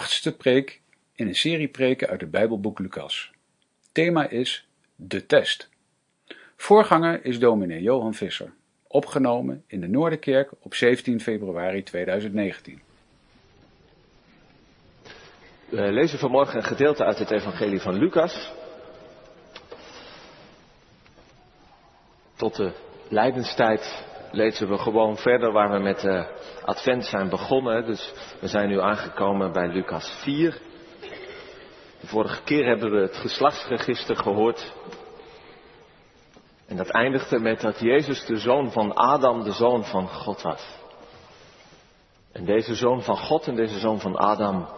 achtste preek in een serie preken uit het Bijbelboek Lucas. Thema is De Test. Voorganger is dominee Johan Visser, opgenomen in de Noorderkerk op 17 februari 2019. We lezen vanmorgen een gedeelte uit het Evangelie van Lucas. Tot de lijdenstijd lezen we gewoon verder waar we met de advent zijn begonnen. Dus we zijn nu aangekomen bij Lucas 4. De vorige keer hebben we het geslachtsregister gehoord. En dat eindigde met dat Jezus de zoon van Adam de zoon van God was. En deze zoon van God en deze zoon van Adam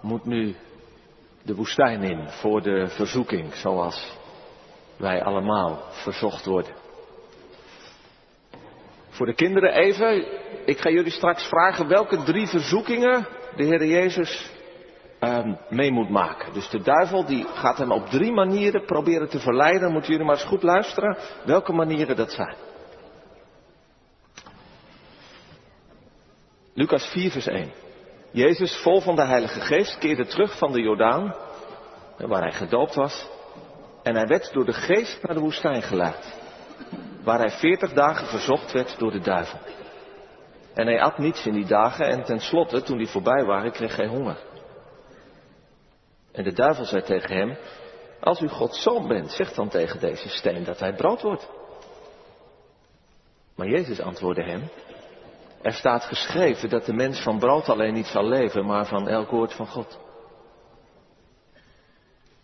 moet nu de woestijn in voor de verzoeking, zoals wij allemaal verzocht worden. Voor de kinderen even, ik ga jullie straks vragen welke drie verzoekingen de Heer Jezus uh, mee moet maken. Dus de duivel die gaat hem op drie manieren proberen te verleiden. Moeten jullie maar eens goed luisteren welke manieren dat zijn. Lucas 4 vers 1. Jezus, vol van de Heilige Geest, keerde terug van de Jordaan, waar hij gedoopt was, en hij werd door de Geest naar de woestijn geleid, waar hij veertig dagen verzocht werd door de duivel. En hij at niets in die dagen en tenslotte, toen die voorbij waren, kreeg hij honger. En de duivel zei tegen hem, als u Gods zoon bent, zeg dan tegen deze steen dat hij brood wordt. Maar Jezus antwoordde hem, er staat geschreven dat de mens van brood alleen niet zal leven, maar van elk woord van God.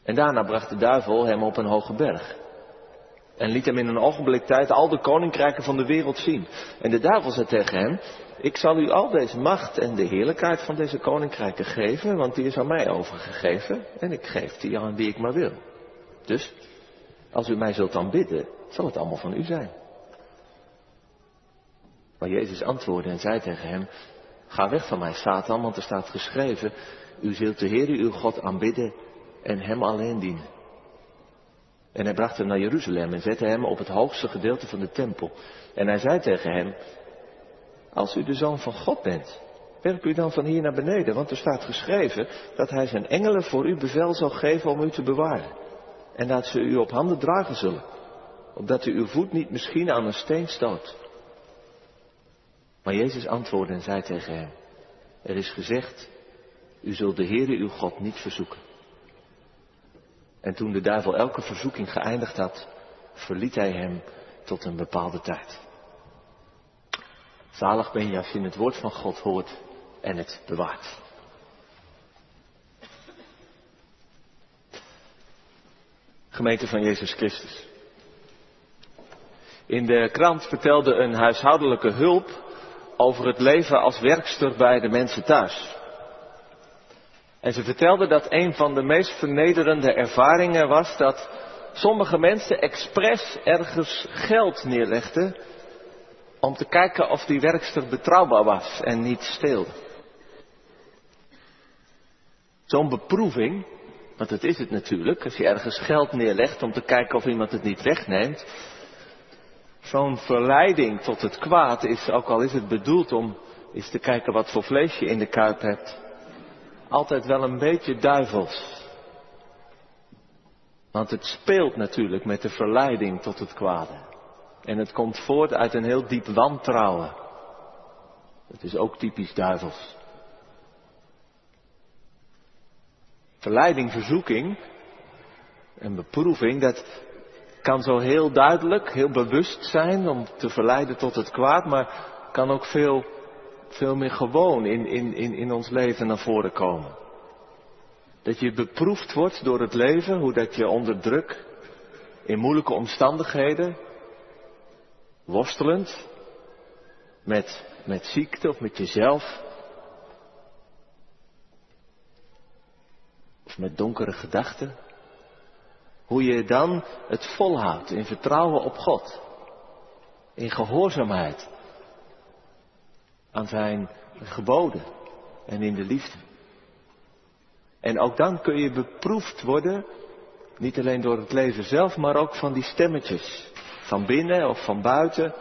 En daarna bracht de duivel hem op een hoge berg. En liet hem in een ogenblik tijd al de koninkrijken van de wereld zien. En de duivel zei tegen hem, ik zal u al deze macht en de heerlijkheid van deze koninkrijken geven, want die is aan mij overgegeven en ik geef die aan wie ik maar wil. Dus, als u mij zult aanbidden, zal het allemaal van u zijn. Maar Jezus antwoordde en zei tegen hem, ga weg van mij, Satan, want er staat geschreven, u zult de Heer uw God aanbidden en hem alleen dienen. En hij bracht hem naar Jeruzalem en zette hem op het hoogste gedeelte van de tempel. En hij zei tegen hem, als u de zoon van God bent, werp u dan van hier naar beneden, want er staat geschreven dat hij zijn engelen voor u bevel zal geven om u te bewaren. En dat ze u op handen dragen zullen, opdat u uw voet niet misschien aan een steen stoot. Maar Jezus antwoordde en zei tegen hem, er is gezegd, u zult de Heere uw God niet verzoeken. En toen de duivel elke verzoeking geëindigd had, verliet hij hem tot een bepaalde tijd. Zalig ben je als je het woord van God hoort en het bewaart. Gemeente van Jezus Christus. In de krant vertelde een huishoudelijke hulp over het leven als werkster bij de mensen thuis. En ze vertelde dat een van de meest vernederende ervaringen was dat sommige mensen expres ergens geld neerlegden om te kijken of die werkster betrouwbaar was en niet steelde. Zo'n beproeving, want dat is het natuurlijk, als je ergens geld neerlegt om te kijken of iemand het niet wegneemt. Zo'n verleiding tot het kwaad is, ook al is het bedoeld om eens te kijken wat voor vlees je in de kuip hebt, altijd wel een beetje duivels. Want het speelt natuurlijk met de verleiding tot het kwade. En het komt voort uit een heel diep wantrouwen. Het is ook typisch duivels. Verleiding, verzoeking en beproeving, dat kan zo heel duidelijk, heel bewust zijn om te verleiden tot het kwaad, maar kan ook veel, veel meer gewoon in, in, in, in ons leven naar voren komen. Dat je beproefd wordt door het leven, hoe dat je onder druk, in moeilijke omstandigheden, worstelend met, met ziekte of met jezelf. Of met donkere gedachten. Hoe je dan het volhoudt in vertrouwen op God. In gehoorzaamheid aan zijn geboden en in de liefde. En ook dan kun je beproefd worden, niet alleen door het leven zelf, maar ook van die stemmetjes van binnen of van buiten.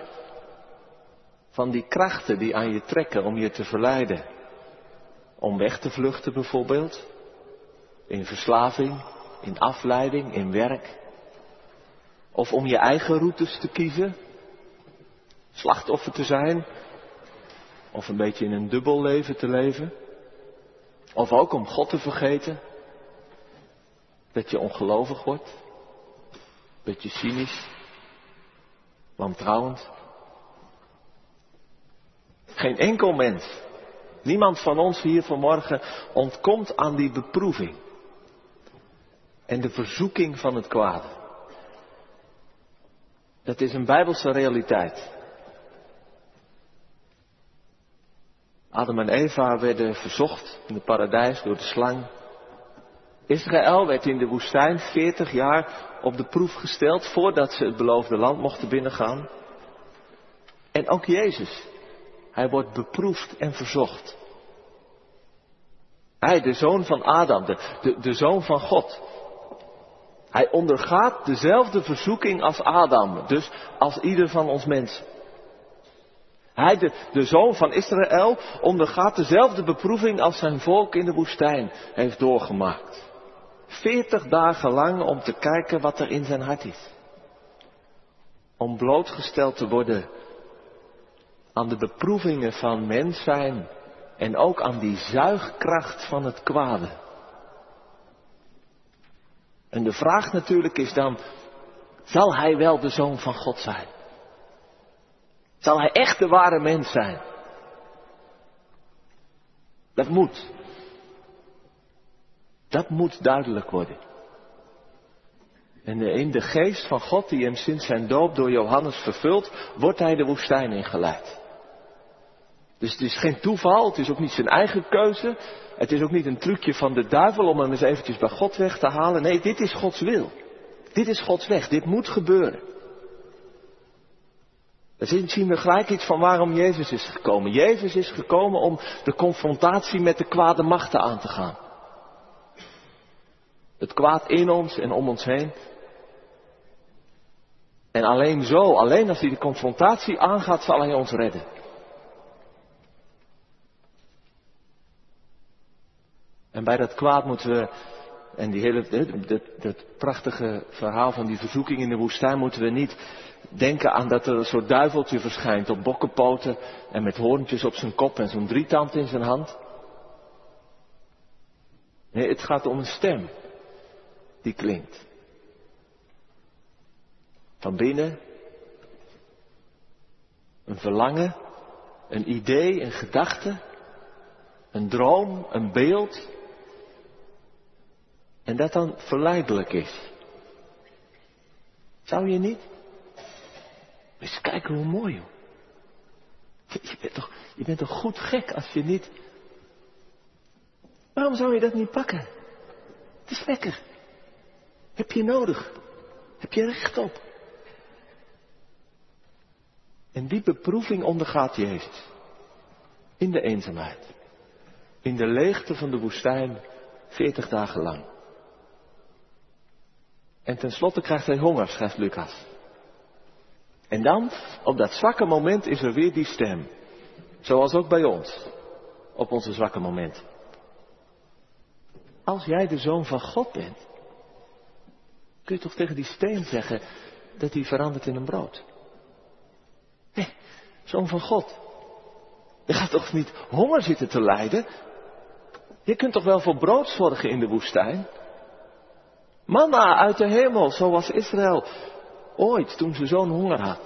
Van die krachten die aan je trekken om je te verleiden. Om weg te vluchten bijvoorbeeld. In verslaving, in afleiding, in werk. Of om je eigen routes te kiezen. Slachtoffer te zijn. Of een beetje in een dubbel leven te leven. Of ook om God te vergeten. Dat je ongelovig wordt. Beetje cynisch. Wantrouwend. Geen enkel mens, niemand van ons hier vanmorgen ontkomt aan die beproeving. En de verzoeking van het kwade. Dat is een bijbelse realiteit. Adam en Eva werden verzocht in het paradijs door de slang. Israël werd in de woestijn 40 jaar op de proef gesteld voordat ze het beloofde land mochten binnengaan. En ook Jezus, hij wordt beproefd en verzocht. Hij, de zoon van Adam, de, de, de zoon van God. Hij ondergaat dezelfde verzoeking als Adam, dus als ieder van ons mensen. Hij, de, de zoon van Israël, ondergaat dezelfde beproeving als zijn volk in de woestijn heeft doorgemaakt. Veertig dagen lang om te kijken wat er in zijn hart is. Om blootgesteld te worden aan de beproevingen van mens zijn en ook aan die zuigkracht van het kwade. En de vraag natuurlijk is dan, zal hij wel de zoon van God zijn? Zal hij echt de ware mens zijn? Dat moet. Dat moet duidelijk worden. En in de geest van God die hem sinds zijn doop door Johannes vervult, wordt hij de woestijn ingeleid. Dus het is geen toeval, het is ook niet zijn eigen keuze. Het is ook niet een trucje van de duivel om hem eens eventjes bij God weg te halen. Nee, dit is Gods wil. Dit is Gods weg. Dit moet gebeuren. Dan zien we gelijk iets van waarom Jezus is gekomen. Jezus is gekomen om de confrontatie met de kwade machten aan te gaan. Het kwaad in ons en om ons heen. En alleen zo, alleen als hij de confrontatie aangaat, zal hij ons redden. En bij dat kwaad moeten we, en die hele, dat, dat prachtige verhaal van die verzoeking in de woestijn, moeten we niet denken aan dat er een soort duiveltje verschijnt op bokkenpoten en met hoorntjes op zijn kop en zo'n drietand in zijn hand. Nee, het gaat om een stem die klinkt. Van binnen een verlangen, een idee, een gedachte, een droom, een beeld, en dat dan verleidelijk is. Zou je niet? Eens kijken hoe mooi. Je bent, toch, je bent toch goed gek als je niet. Waarom zou je dat niet pakken? Het is lekker. Heb je nodig. Heb je recht op. En die beproeving ondergaat Jezus. In de eenzaamheid. In de leegte van de woestijn. Veertig dagen lang. En tenslotte krijgt hij honger, schrijft Lucas. En dan, op dat zwakke moment, is er weer die stem. Zoals ook bij ons. Op onze zwakke moment. Als jij de zoon van God bent, kun je toch tegen die steen zeggen dat hij verandert in een brood. Nee, zoon van God. Je gaat toch niet honger zitten te lijden? Je kunt toch wel voor brood zorgen in de woestijn? Manna uit de hemel, zoals Israël ooit toen ze zo'n honger had.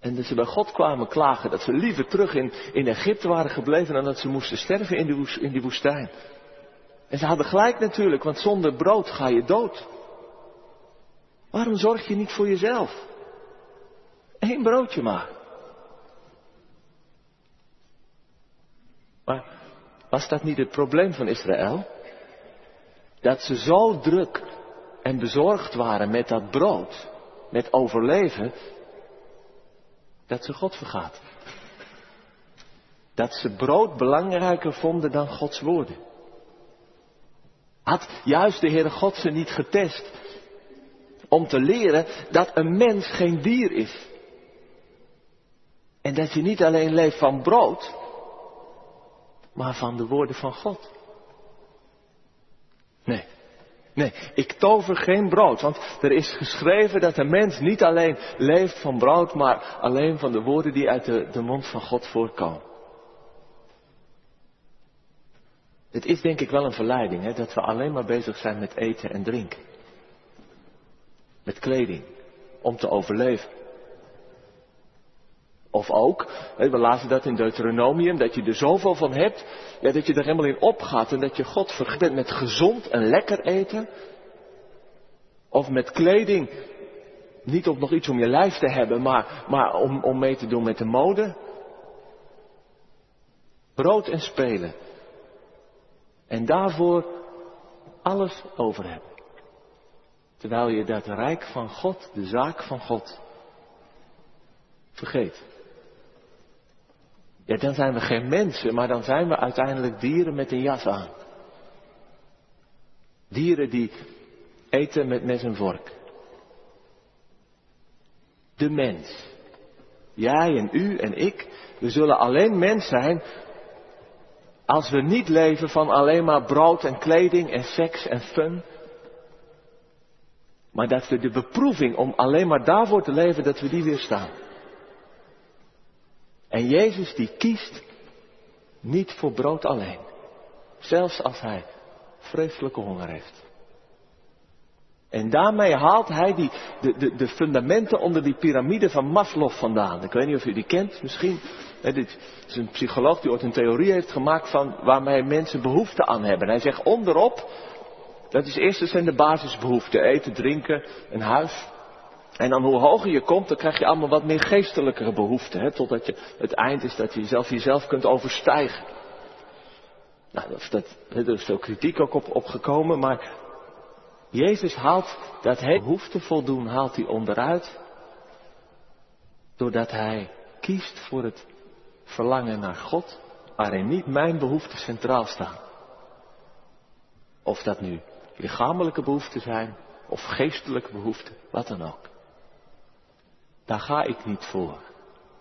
En dat ze bij God kwamen klagen dat ze liever terug in, in Egypte waren gebleven dan dat ze moesten sterven in in die woestijn. En ze hadden gelijk natuurlijk, want zonder brood ga je dood. Waarom zorg je niet voor jezelf? Eén broodje maar. Maar was dat niet het probleem van Israël? Dat ze zo druk en bezorgd waren met dat brood, met overleven, dat ze God vergaten. Dat ze brood belangrijker vonden dan Gods woorden. Had juist de Heere God ze niet getest om te leren dat een mens geen dier is. En dat je niet alleen leeft van brood, maar van de woorden van God. Nee, nee, ik tover geen brood, want er is geschreven dat de mens niet alleen leeft van brood, maar alleen van de woorden die uit de, de mond van God voortkomen. Het is denk ik wel een verleiding, hè, dat we alleen maar bezig zijn met eten en drinken. Met kleding, om te overleven. Of ook, we lazen dat in Deuteronomium, dat je er zoveel van hebt, ja, dat je er helemaal in opgaat en dat je God vergeet met gezond en lekker eten. Of met kleding, niet om nog iets om je lijf te hebben, maar, maar om, om mee te doen met de mode. Brood en spelen. En daarvoor alles over hebben. Terwijl je dat rijk van God, de zaak van God, vergeet. Ja, dan zijn we geen mensen, maar dan zijn we uiteindelijk dieren met een jas aan. Dieren die eten met mes en vork. De mens. Jij en u en ik, we zullen alleen mens zijn als we niet leven van alleen maar brood en kleding en seks en fun. Maar dat we de beproeving om alleen maar daarvoor te leven, dat we die weerstaan. En Jezus die kiest niet voor brood alleen. Zelfs als hij vreselijke honger heeft. En daarmee haalt hij die, de, de, de fundamenten onder die piramide van Maslow vandaan. Ik weet niet of u die kent, misschien. dit is een psycholoog die ooit een theorie heeft gemaakt van waarmee mensen behoefte aan hebben. Hij zegt onderop, dat is eerst zijn de basisbehoeften. Eten, drinken, een huis. En dan hoe hoger je komt, dan krijg je allemaal wat meer geestelijke behoeften. Hè, totdat je, het eind is dat je jezelf, jezelf kunt overstijgen. Nou, dat, er is veel kritiek ook op, op gekomen, maar Jezus haalt dat hij behoefte voldoen, haalt hij onderuit. Doordat hij kiest voor het verlangen naar God, waarin niet mijn behoeften centraal staan. Of dat nu lichamelijke behoeften zijn, of geestelijke behoeften, wat dan ook. Daar ga ik niet voor.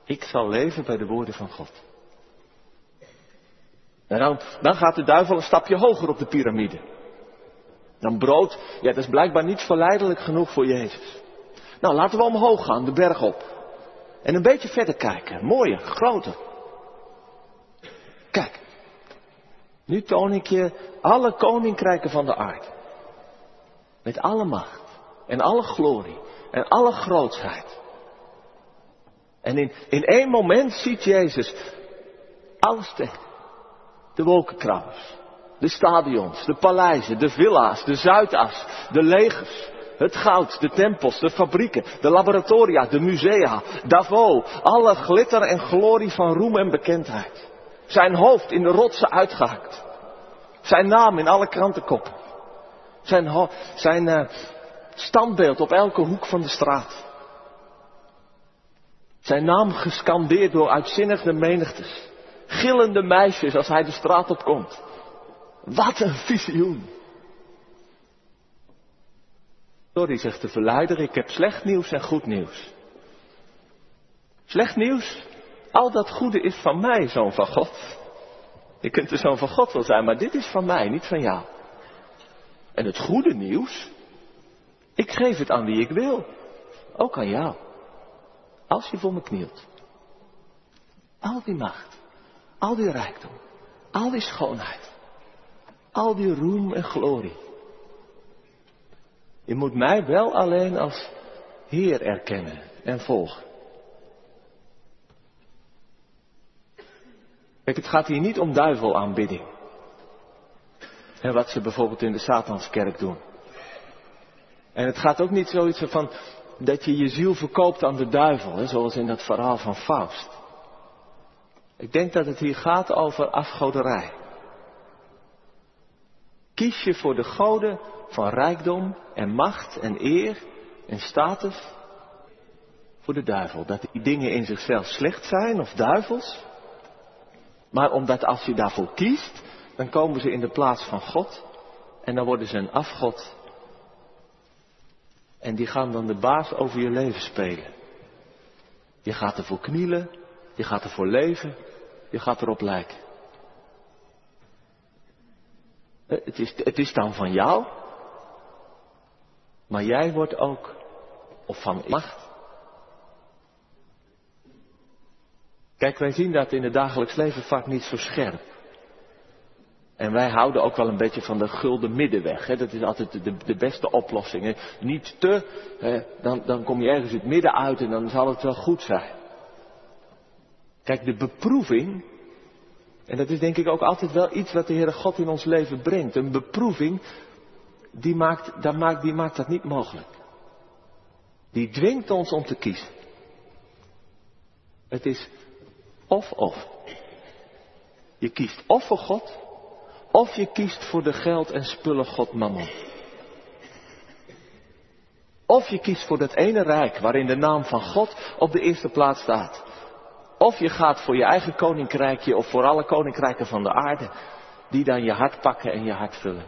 Ik zal leven bij de woorden van God. En dan, dan gaat de duivel een stapje hoger op de piramide. Dan brood, ja, dat is blijkbaar niet verleidelijk genoeg voor Jezus. Nou, laten we omhoog gaan, de berg op. En een beetje verder kijken. Mooier, groter. Kijk. Nu toon ik je alle koninkrijken van de aarde. Met alle macht. En alle glorie. En alle grootsheid. En in, één moment ziet Jezus alles tegen. De wolkenkrabbers, de stadions, de paleizen, de villa's, de zuidas, de legers, het goud, de tempels, de fabrieken, de laboratoria, de musea, Davos, alle glitter en glorie van roem en bekendheid. Zijn hoofd in de rotsen uitgehakt. Zijn naam in alle krantenkoppen. Zijn, zijn uh, standbeeld op elke hoek van de straat. Zijn naam gescandeerd door uitzinnige menigtes. Gillende meisjes als hij de straat op komt. Wat een visioen. Sorry, zegt de verleider, ik heb slecht nieuws en goed nieuws. Slecht nieuws? Al dat goede is van mij, zoon van God. Je kunt de zoon van God wel zijn, maar dit is van mij, niet van jou. En het goede nieuws? Ik geef het aan wie ik wil. Ook aan jou. Als je voor me knielt. Al die macht, al die rijkdom, al die schoonheid, al die roem en glorie. Je moet mij wel alleen als Heer erkennen en volgen. Kijk, het gaat hier niet om duivelaanbidding. En wat ze bijvoorbeeld in de Satanskerk doen. En het gaat ook niet zoiets van, dat je je ziel verkoopt aan de duivel, zoals in dat verhaal van Faust. Ik denk dat het hier gaat over afgoderij. Kies je voor de goden van rijkdom en macht en eer en status voor de duivel. Dat die dingen in zichzelf slecht zijn of duivels. Maar omdat als je daarvoor kiest, dan komen ze in de plaats van God en dan worden ze een afgod en die gaan dan de baas over je leven spelen. Je gaat ervoor knielen, je gaat ervoor leven, je gaat erop lijken. Het is, het is dan van jou. Maar jij wordt ook, of van macht. Kijk, wij zien dat in het dagelijks leven vaak niet zo scherp. En wij houden ook wel een beetje van de gulden middenweg. Hè? Dat is altijd de, de beste oplossing. Hè? Niet te, hè? Dan, dan kom je ergens het midden uit en dan zal het wel goed zijn. Kijk, de beproeving, en dat is denk ik ook altijd wel iets wat de Heere God in ons leven brengt. Een beproeving, die maakt, dat maakt, die maakt dat niet mogelijk. Die dwingt ons om te kiezen. Het is of of. Je kiest of voor God, of je kiest voor de geld en spullen God mammon. Of je kiest voor dat ene rijk waarin de naam van God op de eerste plaats staat. Of je gaat voor je eigen koninkrijkje of voor alle koninkrijken van de aarde, die dan je hart pakken en je hart vullen.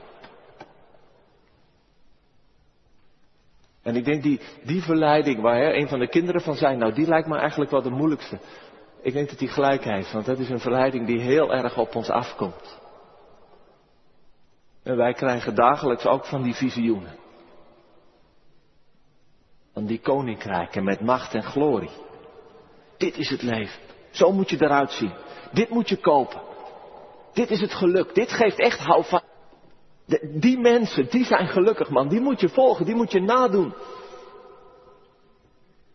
En ik denk die, die verleiding waar een van de kinderen van zijn, nou die lijkt me eigenlijk wel de moeilijkste. Ik denk dat die gelijkheid, want dat is een verleiding die heel erg op ons afkomt. En wij krijgen dagelijks ook van die visioenen. Van die koninkrijken met macht en glorie. Dit is het leven. Zo moet je eruit zien. Dit moet je kopen. Dit is het geluk. Dit geeft echt van. die mensen, die zijn gelukkig man. Die moet je volgen. Die moet je nadoen.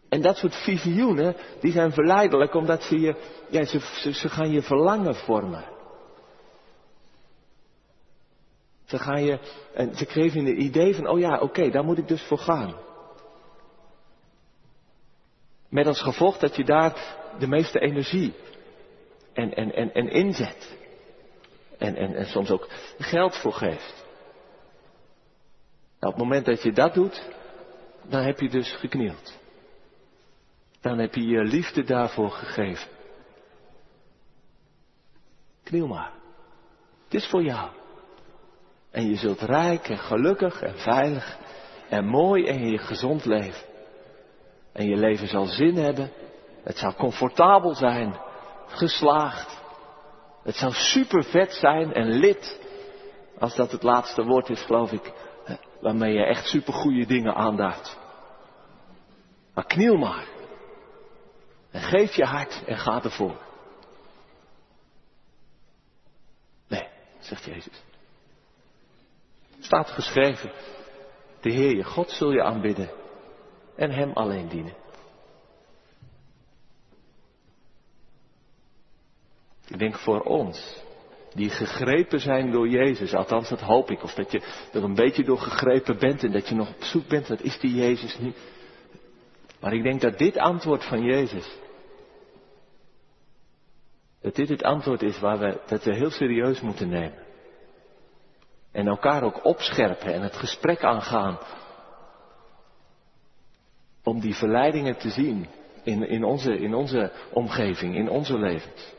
En dat soort visioenen, die zijn verleidelijk omdat ze je, ja, ze, ze, ze gaan je verlangen vormen. Ze gaan je, en ze je een idee van, oh ja, oké, daar moet ik dus voor gaan. Met als gevolg dat je daar de meeste energie en, en, en, en inzet. En, en, en soms ook geld voor geeft. Nou, op het moment dat je dat doet, dan heb je dus geknield. Dan heb je je liefde daarvoor gegeven. Kniel maar. Het is voor jou. En je zult rijk en gelukkig en veilig en mooi en je gezond leven. En je leven zal zin hebben. Het zal comfortabel zijn. Geslaagd. Het zou super vet zijn en lid. Als dat het laatste woord is, geloof ik. Waarmee je echt super goede dingen aanduidt. Maar kniel maar. En geef je hart en ga ervoor. Nee, zegt Jezus. Staat geschreven. De Heer je God zul je aanbidden en Hem alleen dienen. Ik denk voor ons, die gegrepen zijn door Jezus, althans dat hoop ik, of dat je er een beetje door gegrepen bent en dat je nog op zoek bent, wat is die Jezus nu? Maar ik denk dat dit antwoord van Jezus, dat dit het antwoord is waar we, dat we heel serieus moeten nemen. En elkaar ook opscherpen en het gesprek aangaan. Om die verleidingen te zien in, in, onze, in onze omgeving, in onze levens.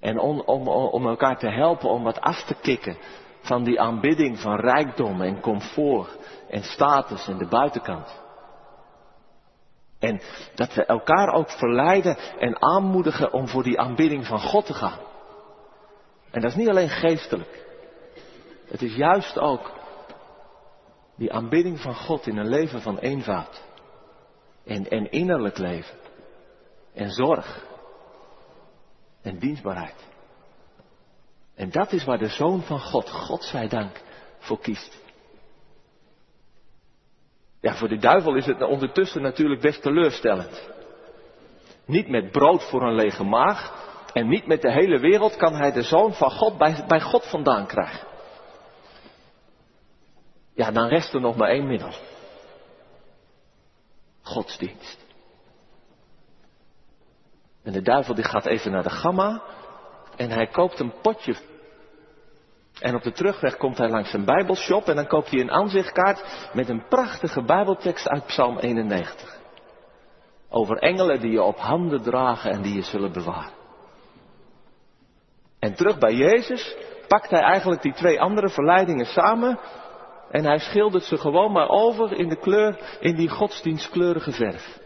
En om, om, om elkaar te helpen om wat af te kicken van die aanbidding van rijkdom en comfort en status en de buitenkant. En dat we elkaar ook verleiden en aanmoedigen om voor die aanbidding van God te gaan. En dat is niet alleen geestelijk. Het is juist ook die aanbidding van God in een leven van eenvoud. En, en innerlijk leven. En zorg. En dienstbaarheid. En dat is waar de Zoon van God, God zij dank, voor kiest. Ja, voor de duivel is het ondertussen natuurlijk best teleurstellend. Niet met brood voor een lege maag en niet met de hele wereld kan hij de Zoon van God bij, bij God vandaan krijgen. Ja, dan rest er nog maar één middel. Godsdienst. En de duivel die gaat even naar de gamma en hij koopt een potje. En op de terugweg komt hij langs een bijbelshop en dan koopt hij een aanzichtkaart met een prachtige bijbeltekst uit Psalm 91. Over engelen die je op handen dragen en die je zullen bewaren. En terug bij Jezus pakt hij eigenlijk die twee andere verleidingen samen en hij schildert ze gewoon maar over in de kleur, in die godsdienstkleurige verf.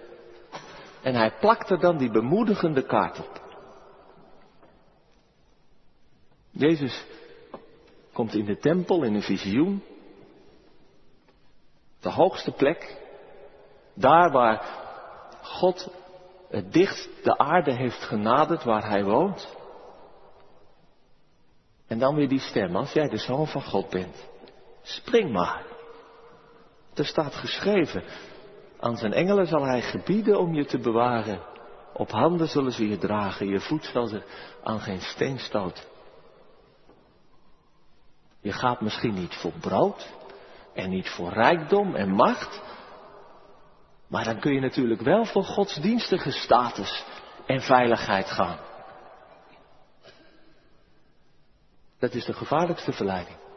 En hij plakt er dan die bemoedigende kaart op. Jezus komt in de tempel in een visioen. De hoogste plek. Daar waar God het dichtst de aarde heeft genaderd waar hij woont. En dan weer die stem, als jij de zoon van God bent, spring maar. Er staat geschreven, aan zijn engelen zal hij gebieden om je te bewaren. Op handen zullen ze je dragen, je voet zal ze aan geen steen stoten. Je gaat misschien niet voor brood en niet voor rijkdom en macht, maar dan kun je natuurlijk wel voor godsdienstige status en veiligheid gaan. Dat is de gevaarlijkste verleiding.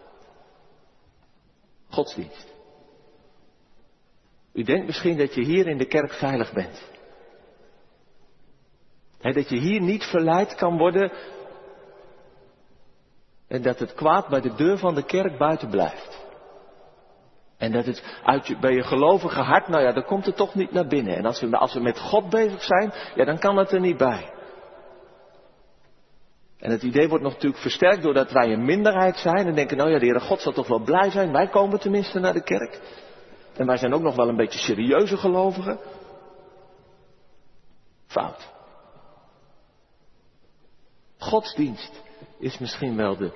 Godsdienst. U denkt misschien dat je hier in de kerk veilig bent. dat je hier niet verleid kan worden en dat het kwaad bij de deur van de kerk buiten blijft. En dat het uit bij je gelovige hart, nou ja, dan komt het toch niet naar binnen. En als we, als we met God bezig zijn, ja, dan kan het er niet bij. En het idee wordt nog natuurlijk versterkt doordat wij een minderheid zijn en denken, nou ja, de Heere God zal toch wel blij zijn, wij komen tenminste naar de kerk. En wij zijn ook nog wel een beetje serieuze gelovigen. Fout. Godsdienst is misschien wel de,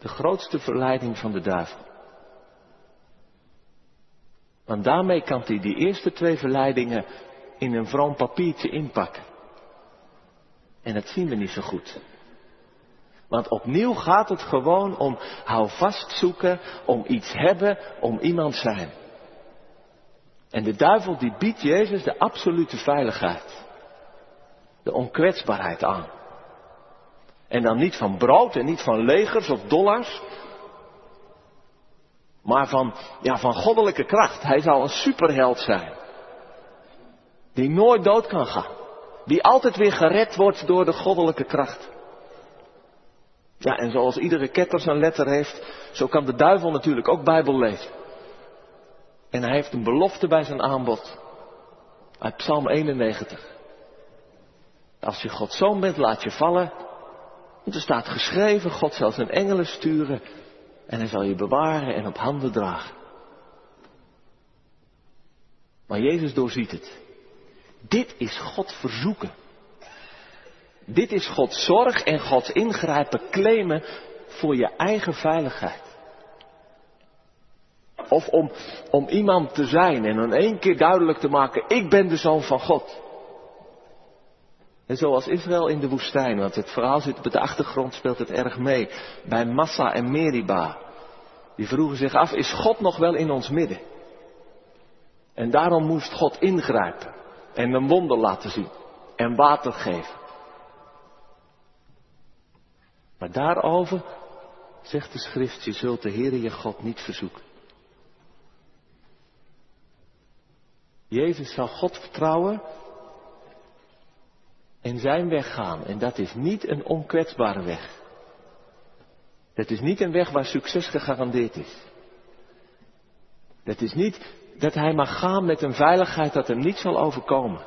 de grootste verleiding van de duivel. Want daarmee kan hij die eerste twee verleidingen in een vroom papiertje inpakken. En dat zien we niet zo goed. Want opnieuw gaat het gewoon om houvast zoeken, om iets hebben, om iemand zijn. En de duivel die biedt Jezus de absolute veiligheid. De onkwetsbaarheid aan. En dan niet van brood en niet van legers of dollars. Maar van, ja, van goddelijke kracht. Hij zal een superheld zijn. Die nooit dood kan gaan. Die altijd weer gered wordt door de goddelijke kracht. Ja, en zoals iedere ketter zijn letter heeft, zo kan de duivel natuurlijk ook Bijbel lezen. En hij heeft een belofte bij zijn aanbod. Uit Psalm 91. Als je Gods zoon bent, laat je vallen. Want er staat geschreven, God zal zijn engelen sturen en hij zal je bewaren en op handen dragen. Maar Jezus doorziet het. Dit is God verzoeken. Dit is Gods zorg en Gods ingrijpen claimen voor je eigen veiligheid. Of om, om iemand te zijn en in één keer duidelijk te maken, ik ben de zoon van God. En zoals Israël in de woestijn, want het verhaal zit op de achtergrond, speelt het erg mee. Bij Massa en Meriba. Die vroegen zich af, is God nog wel in ons midden? En daarom moest God ingrijpen en een wonder laten zien en water geven. Maar daarover zegt de schrift, je zult de Heer je God niet verzoeken. Jezus zal God vertrouwen en zijn weg gaan. En dat is niet een onkwetsbare weg. Dat is niet een weg waar succes gegarandeerd is. Dat is niet dat hij mag gaan met een veiligheid dat hem niet zal overkomen.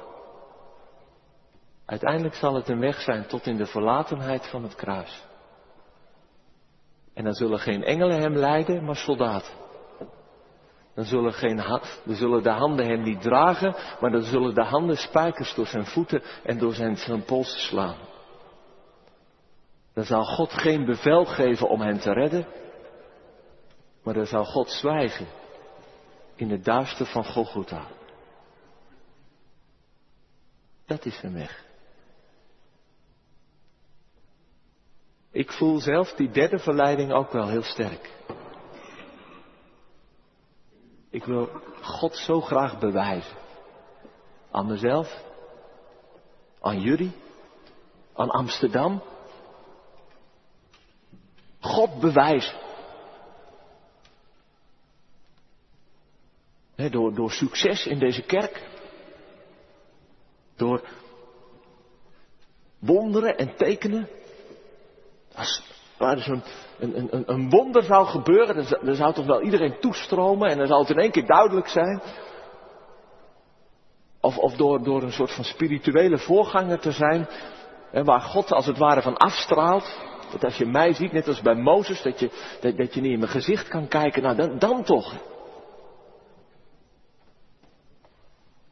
Uiteindelijk zal het een weg zijn tot in de verlatenheid van het kruis. En dan zullen geen engelen hem leiden, maar soldaten. Dan zullen, geen, dan zullen de handen hem niet dragen, maar dan zullen de handen spijkers door zijn voeten en door zijn, zijn polsen slaan. Dan zal God geen bevel geven om hen te redden, maar dan zal God zwijgen in het duister van Golgotha. Dat is zijn weg. Ik voel zelf die derde verleiding ook wel heel sterk. Ik wil God zo graag bewijzen. Aan mezelf, aan jullie, aan Amsterdam. God bewijzen. door, door succes in deze kerk. Door wonderen en tekenen. Als, waar dus een, een, een, een wonder zou gebeuren, dan, zou toch wel iedereen toestromen en dan zou het in één keer duidelijk zijn. Of, of door, door een soort van spirituele voorganger te zijn, hè, waar God als het ware van afstraalt. Dat als je mij ziet, net als bij Mozes, dat je, dat, dat je niet in mijn gezicht kan kijken. Nou, dan, dan toch.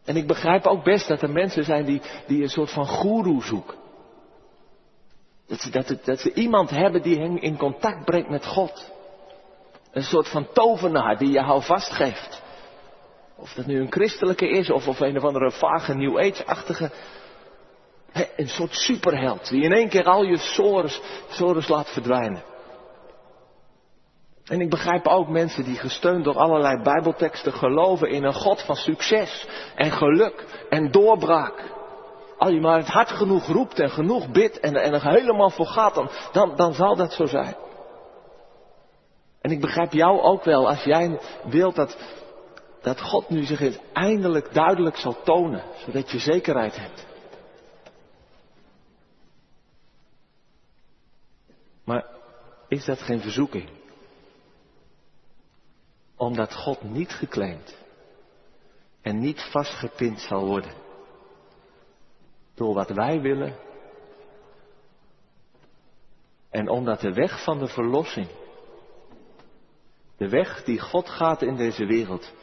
En ik begrijp ook best dat er mensen zijn die, die een soort van goeroe zoeken. Dat ze, dat, dat iemand hebben die hen in contact brengt met God. Een soort van tovenaar die je houvast geeft. Of dat nu een christelijke is of, of een of andere vage New Age-achtige. Een soort superheld die in één keer al je sores laat verdwijnen. En ik begrijp ook mensen die gesteund door allerlei bijbelteksten geloven in een God van succes en geluk en doorbraak. Als je maar het hard genoeg roept en genoeg bidt en, en er helemaal voor gaat, dan, dan, zal dat zo zijn. En ik begrijp jou ook wel als jij wilt dat, dat God nu zich eens eindelijk duidelijk zal tonen, zodat je zekerheid hebt. Maar is dat geen verzoeking? Omdat God niet geclaimd en niet vastgepind zal worden door wat wij willen. En omdat de weg van de verlossing, de weg die God gaat in deze wereld,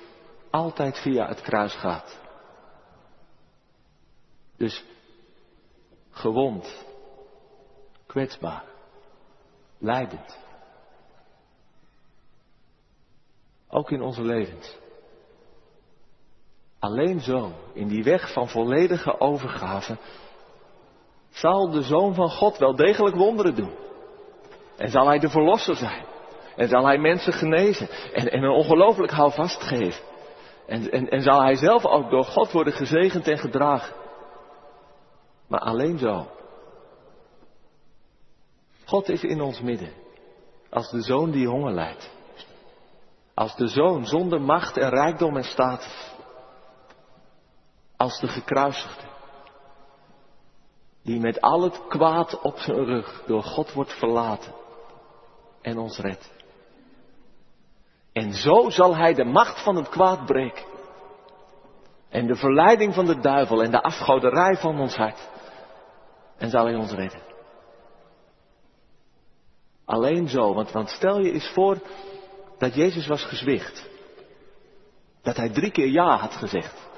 altijd via het kruis gaat. Dus gewond, kwetsbaar, leidend. Ook in onze levens. Alleen zo, in die weg van volledige overgave, zal de Zoon van God wel degelijk wonderen doen. En zal Hij de Verlosser zijn. En zal Hij mensen genezen. En, en een ongelooflijk houvast geven. En, en, en zal Hij zelf ook door God worden gezegend en gedragen. Maar alleen zo. God is in ons midden. Als de zoon die honger lijdt. Als de zoon zonder macht en rijkdom en status. Als de gekruisigde. Die met al het kwaad op zijn rug door God wordt verlaten. En ons redt. En zo zal hij de macht van het kwaad breken. En de verleiding van de duivel en de afgoderij van ons hart. En zal hij ons redden. Alleen zo, want, want stel je eens voor dat Jezus was gezwicht. Dat hij drie keer ja had gezegd.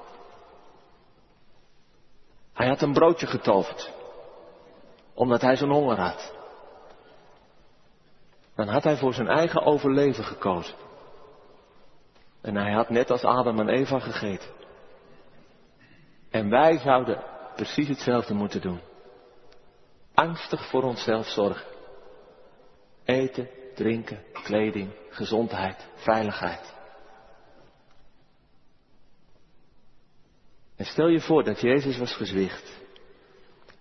Hij had een broodje getoverd. Omdat hij zo'n honger had. Dan had hij voor zijn eigen overleven gekozen. En hij had net als Adam en Eva gegeten. En wij zouden precies hetzelfde moeten doen. Angstig voor onszelf zorgen. Eten, drinken, kleding, gezondheid, veiligheid. En stel je voor dat Jezus was gezwicht.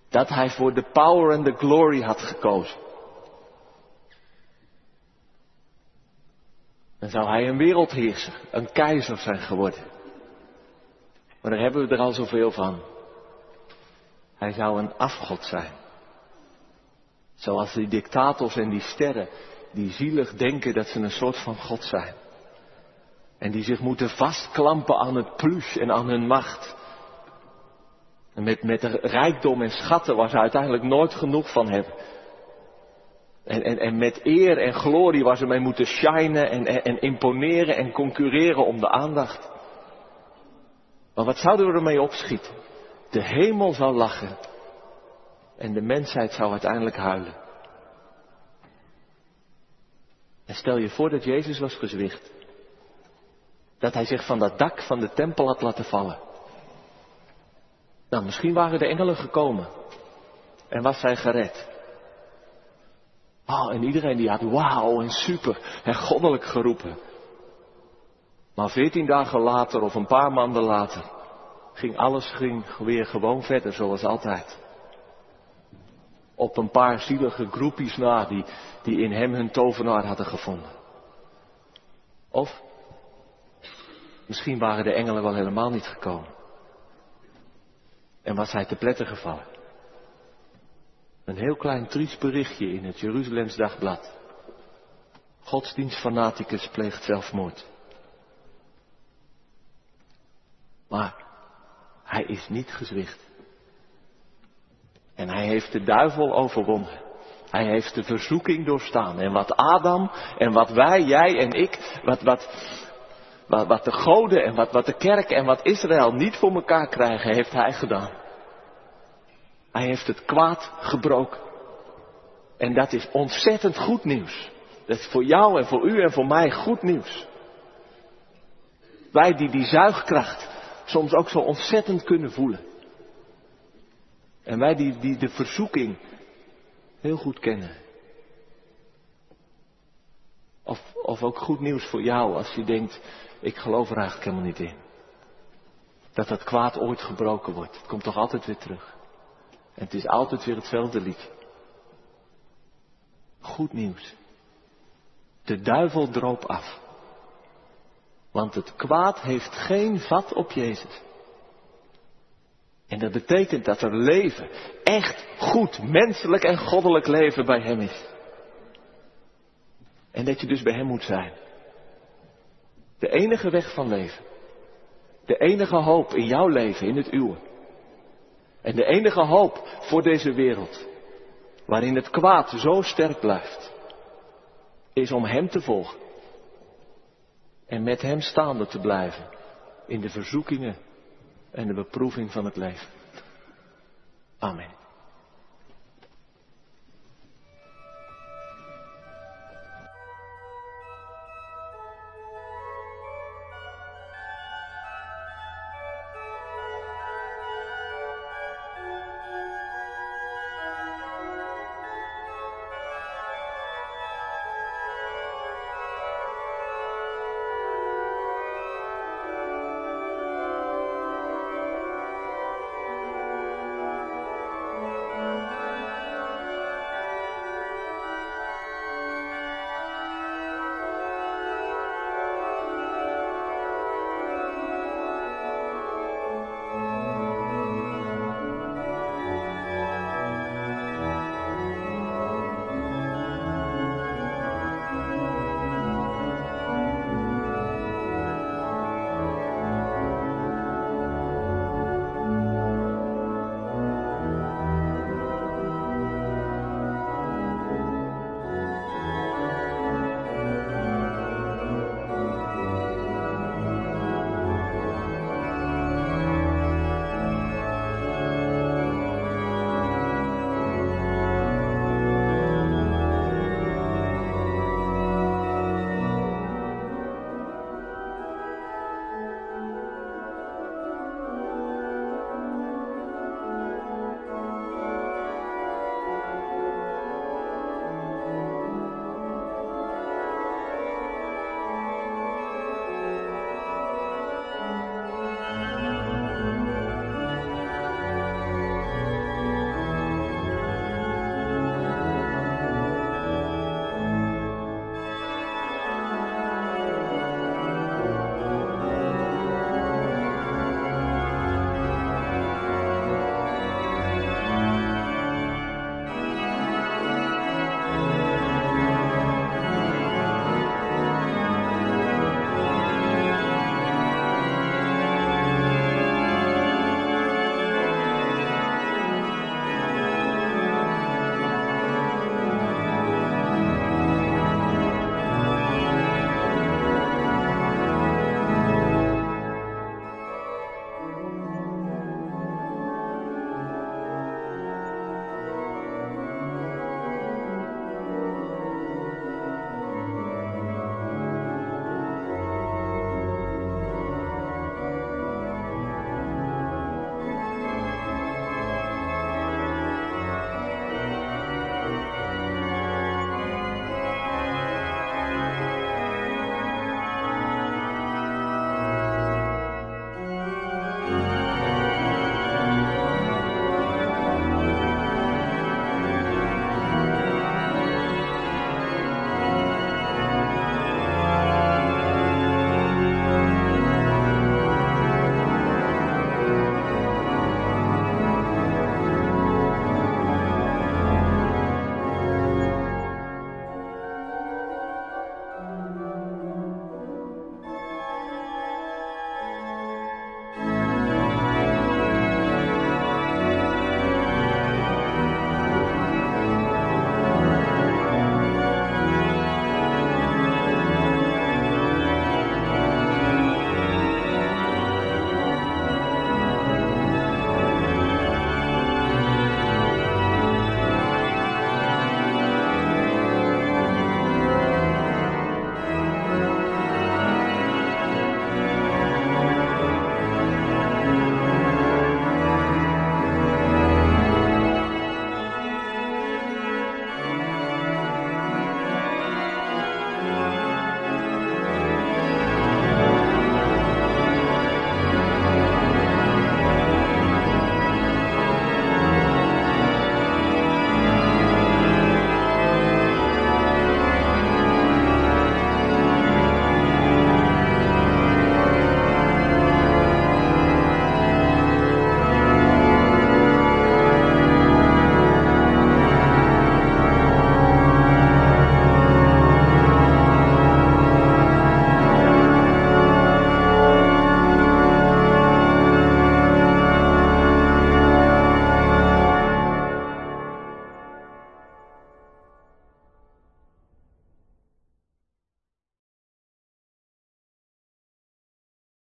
Dat hij voor de power en de glory had gekozen. Dan zou hij een wereldheerser, een keizer zijn geworden. Maar daar hebben we er al zoveel van. Hij zou een afgod zijn. Zoals die dictators en die sterren, die zielig denken dat ze een soort van God zijn. En die zich moeten vastklampen aan het plus en aan hun macht. Met, met de rijkdom en schatten waar ze uiteindelijk nooit genoeg van hebben. En, en, en met eer en glorie waar ze mee moeten shinen en, en, en imponeren en concurreren om de aandacht. Maar wat zouden we ermee opschieten? De hemel zou lachen en de mensheid zou uiteindelijk huilen. En stel je voor dat Jezus was gezwicht. Dat hij zich van dat dak van de tempel had laten vallen. Nou, misschien waren de engelen gekomen. En was hij gered. Oh, en iedereen die had wauw en super en goddelijk geroepen. Maar veertien dagen later of een paar maanden later ging alles ging weer gewoon verder zoals altijd. Op een paar zielige groepjes na die, die in hem hun tovenaar hadden gevonden. Of misschien waren de engelen wel helemaal niet gekomen. En was hij te pletten gevallen. Een heel klein triest berichtje in het Jeruzalems Dagblad. Godsdienstfanaticus pleegt zelfmoord. Maar hij is niet gezwicht. En hij heeft de duivel overwonnen. Hij heeft de verzoeking doorstaan. En wat Adam en wat wij, jij en ik, wat, wat, wat, de goden en wat, wat de kerk en wat Israël niet voor elkaar krijgen, heeft hij gedaan. Hij heeft het kwaad gebroken. En dat is ontzettend goed nieuws. Dat is voor jou en voor u en voor mij goed nieuws. Wij die die zuigkracht soms ook zo ontzettend kunnen voelen. En wij die, die de verzoeking heel goed kennen. Of, of ook goed nieuws voor jou als je denkt, ik geloof er eigenlijk helemaal niet in. Dat dat kwaad ooit gebroken wordt. Het komt toch altijd weer terug. En het is altijd weer hetzelfde liedje. Goed nieuws. De duivel droop af. Want het kwaad heeft geen vat op Jezus. En dat betekent dat er leven, echt goed, menselijk en goddelijk leven bij Hem is. En dat je dus bij Hem moet zijn. De enige weg van leven. De enige hoop in jouw leven, in het uwe. En de enige hoop voor deze wereld, waarin het kwaad zo sterk blijft, is om Hem te volgen. En met Hem staande te blijven in de verzoekingen en de beproeving van het leven.